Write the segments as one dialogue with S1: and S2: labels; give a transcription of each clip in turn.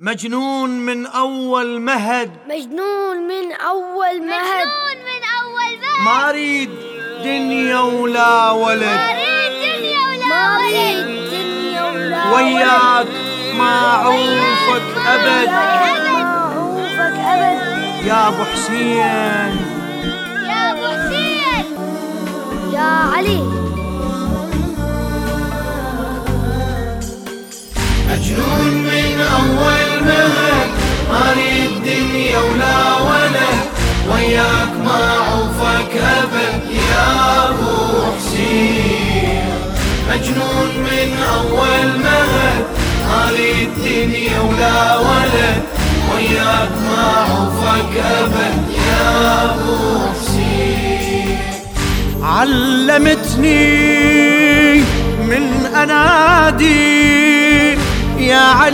S1: مجنون من أول مهد.
S2: مجنون من أول مهد.
S3: مجنون من أول مهد.
S1: ما أريد دنيا ولا ولد.
S3: ما أريد دنيا ولا
S2: ما
S3: ولد.
S2: أريد دنيا ولا
S1: وياك ما أعوفك أبد
S2: ما أعوفك أبد.
S1: يا أبو حسين.
S3: يا أبو حسين.
S2: يا علي.
S1: مجنون من أول ما أريد دنيا ولا ولد وياك ما أعوفك أبد. يا أبو حسين مجنون من أول مهد. أريد دنيا ولا ولد وياك ما أعوفك أبد. يا حسين علمتني من أنادي يا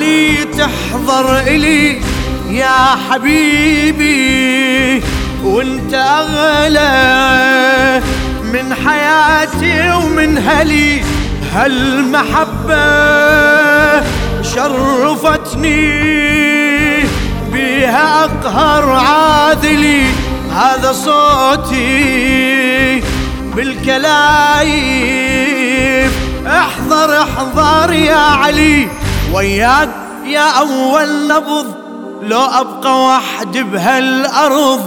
S1: علي تحضر إلي يا حبيبي وأنت أغلى من حياتي ومن هلي. هالمحبة شرفتني بها أقهر عاذلي. هذا صوتي بالكلايف احضر احضر يا علي. وياك يا أول نبض لو أبقى وحد بهالأرض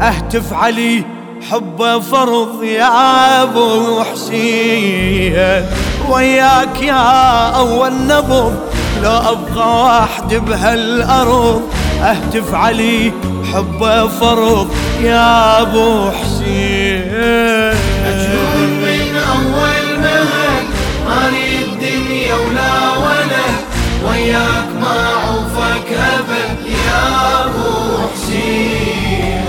S1: أهتف علي حبه فرض يا أبو حسين. وياك يا أول نبض لو أبقى وحد بهالأرض أهتف علي حبه فرض يا أبو حسين.
S4: وياك ما أعوفك أبد يا أبو حسين.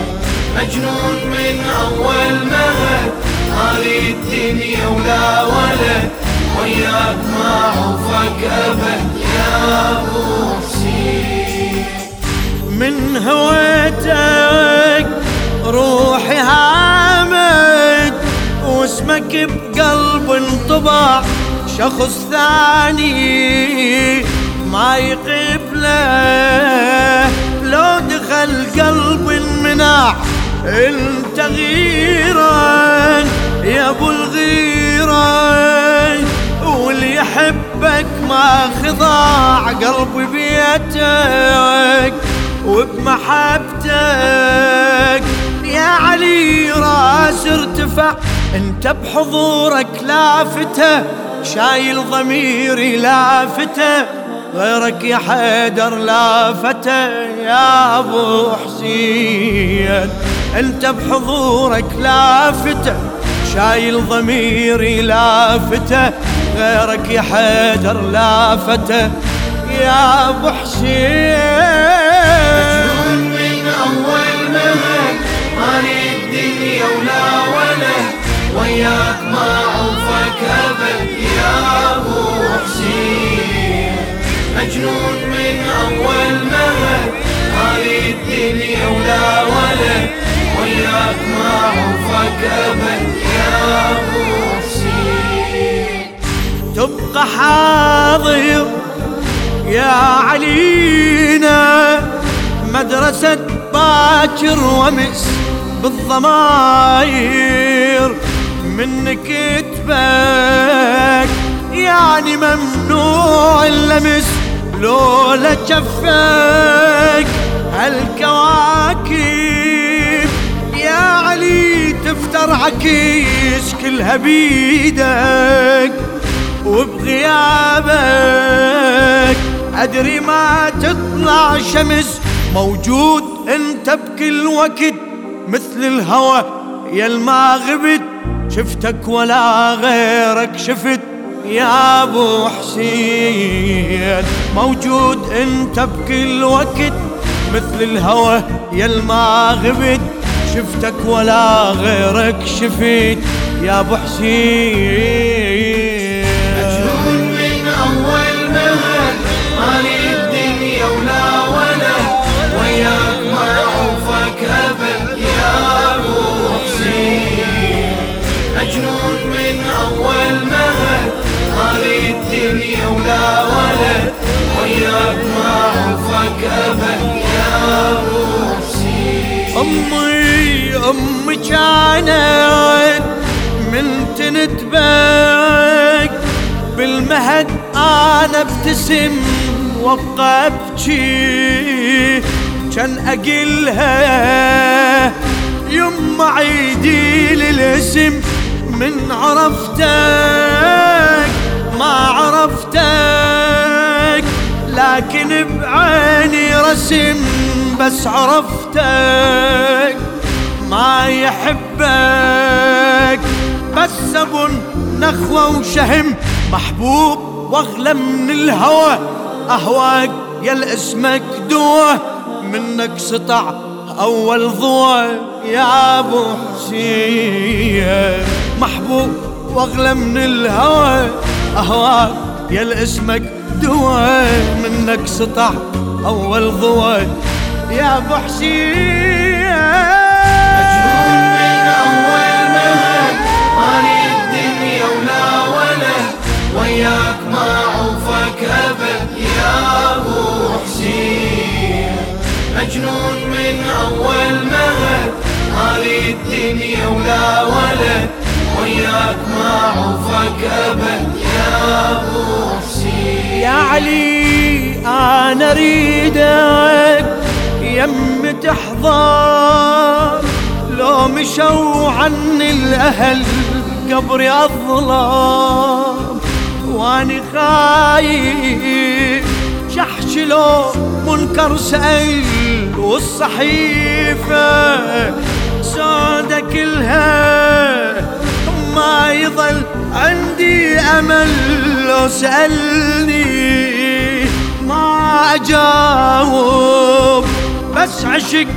S4: مجنون من أول مهد ما أريد دنيا ولا ولد. وياك ما أعوفك أبد يا أبو حسين.
S1: من هويتك روحي هامد واسمك بقلب انطبع شخص ثاني. ما يقبله لو دخل قلب انمنع انت غيرا يا ابو الغيره واللي يحبك ما خضاع قلب بيتك وبمحبتك. يا علي راس ارتفع انت بحضورك لافتة شايل ضميري لافتة. غيرك يا حيدر لافته يا أبو حسين. أنت بحضورك لافته شايل ضميري لافته غيرك يا حيدر لافته يا
S4: أبو حسين. مجنون من أول مهد. ما أريد دنيا ولا ولد. وياك ما أعوفك أبد يا أبو حسين
S1: تبقى حاضر يا علينا. مدرسة باكر ومس بالضماير. من كتبك يعني ممنوع اللمس لولا جفك هالكواكب. يا علي تفتر عكيس كلها بيدك وبغيابك. أدري ما تطلع شمس موجود أنت بكل وقت مثل الهوى يا ما غبت شفتك ولا غيرك شفت يا أبو حسين موجود إنت بكل وقت مثل الهوى يا ما غبت شفتك ولا غيرك شفت يا أبو حسين.
S4: مجنون من أول مهد ما أريد دنيا ولا ولد. وياك ما أعوفك أبد يا أبو حسين. مجنون من أول مهد ما أريد دنيا ولا ولد ما أبد يا
S1: أمي أمي كانت من تنتبك بالمهد أنا ابتسم وابقى ابكي كان أقلها يما عيدي للاسم من عرفتك ما عرفتك لكن بعيني رسم بس عرفتك. ما يحبك بس ابو نخوة وشهم محبوب وأغلى من الهوى. أهواك يا اسمك دوه منك سطع أول ضوى. يا أبو حسين محبوب وأغلى من الهوى. اهواك يا اسمك دوى منك سطع أول ضوى يا أبو حسين.
S4: مجنون من أول مهد مالي الدنيا ولا ولد وياك ما عوفك أبد يا أبو حسين مجنون من أول مهد مالي الدنيا ولا ولد وياك ما عوفك أبد يا أبو
S1: يا علي أنا أريدك. يم تحضر. لو مشوا عني الأهل قبري أظلم. واني خايف. شحش لو منكر سأل والصحيفة سودة كلها امل لو سألني ما أجاوب. بس عشق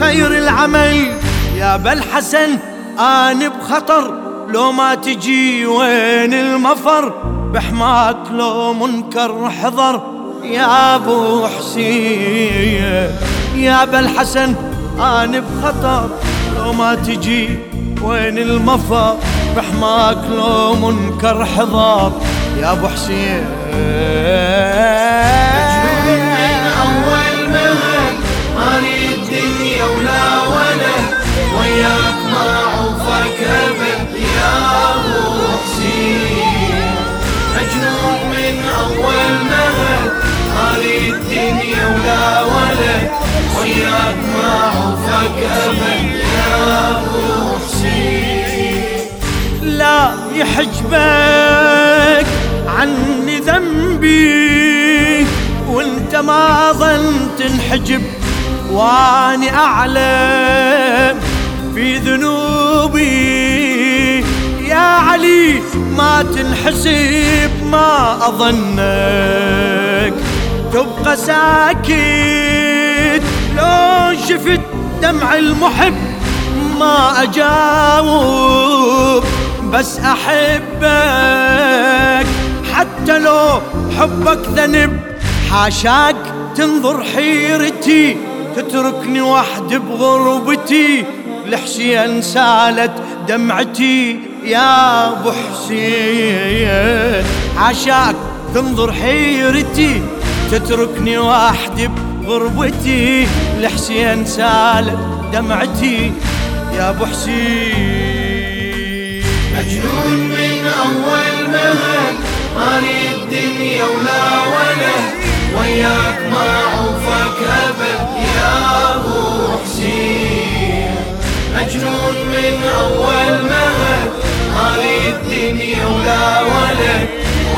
S1: خير العمل. يا بالحسن أنا بخطر. لو ما تجي وين المفر؟ بحماك لو منكر حضر. يا أبو حسين يا بالحسن أنا بخطر. لو ما تجي وين المفر؟ بحماك لو منكر حضر يا
S4: أبو حسين.
S1: لا يحجبك عني ذنبي وانت ما ظن تنحجب واني أعلم في ذنوبي. يا علي ما تنحسب ما أظنك. تبقى ساكت لو شفت دمع المحب ما أجاوب. بس أحبك. حتى لو حبك ذنب حاشاك تنظر حيرتي تتركني وحدي بغربتي. لحسين سالت دمعتي يا أبو حسين. عشاك تنظر حيرتي تتركني وحدي بغربتي. لحسين سالت دمعتي يا أبو حسين.
S4: مجنون من أول مهد مالي الدنيا ولا ولد. وياك ما عوفك أبد يا أبو حسين. مجنون من أول مهد مالي الدنيا ولا ولد.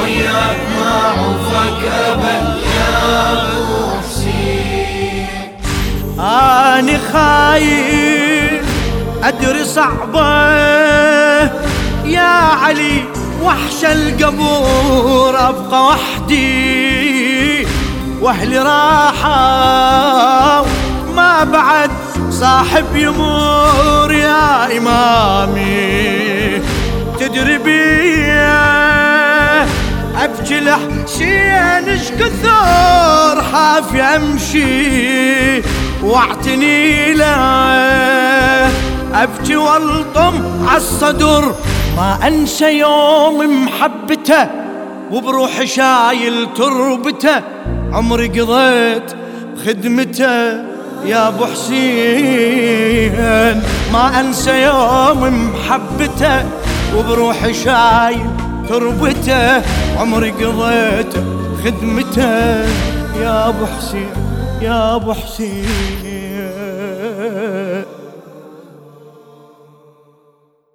S4: وياك ما عوفك أبد يا أبو حسين.
S1: أنا خايف أدري صعبة. يا علي وحش القبور أبقى وحدي. وأهلي راحوا ما بعد صاحب يمور يا إمامي. تدري بيه؟ أبكي لحسين إيش كثر حافي امشي واعتني له أبكي والطم عالصدر ما أنسى يوم محبته وبروحي شايل تربته. عمري قضيت خدمته يا أبو حسين. ما أنسى يوم محبته وبروحي شايل تربته. عمري قضيته خدمته يا أبو حسين يا أبو حسين.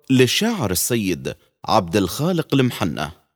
S5: للشاعر السيد عبد الخالق المحنة.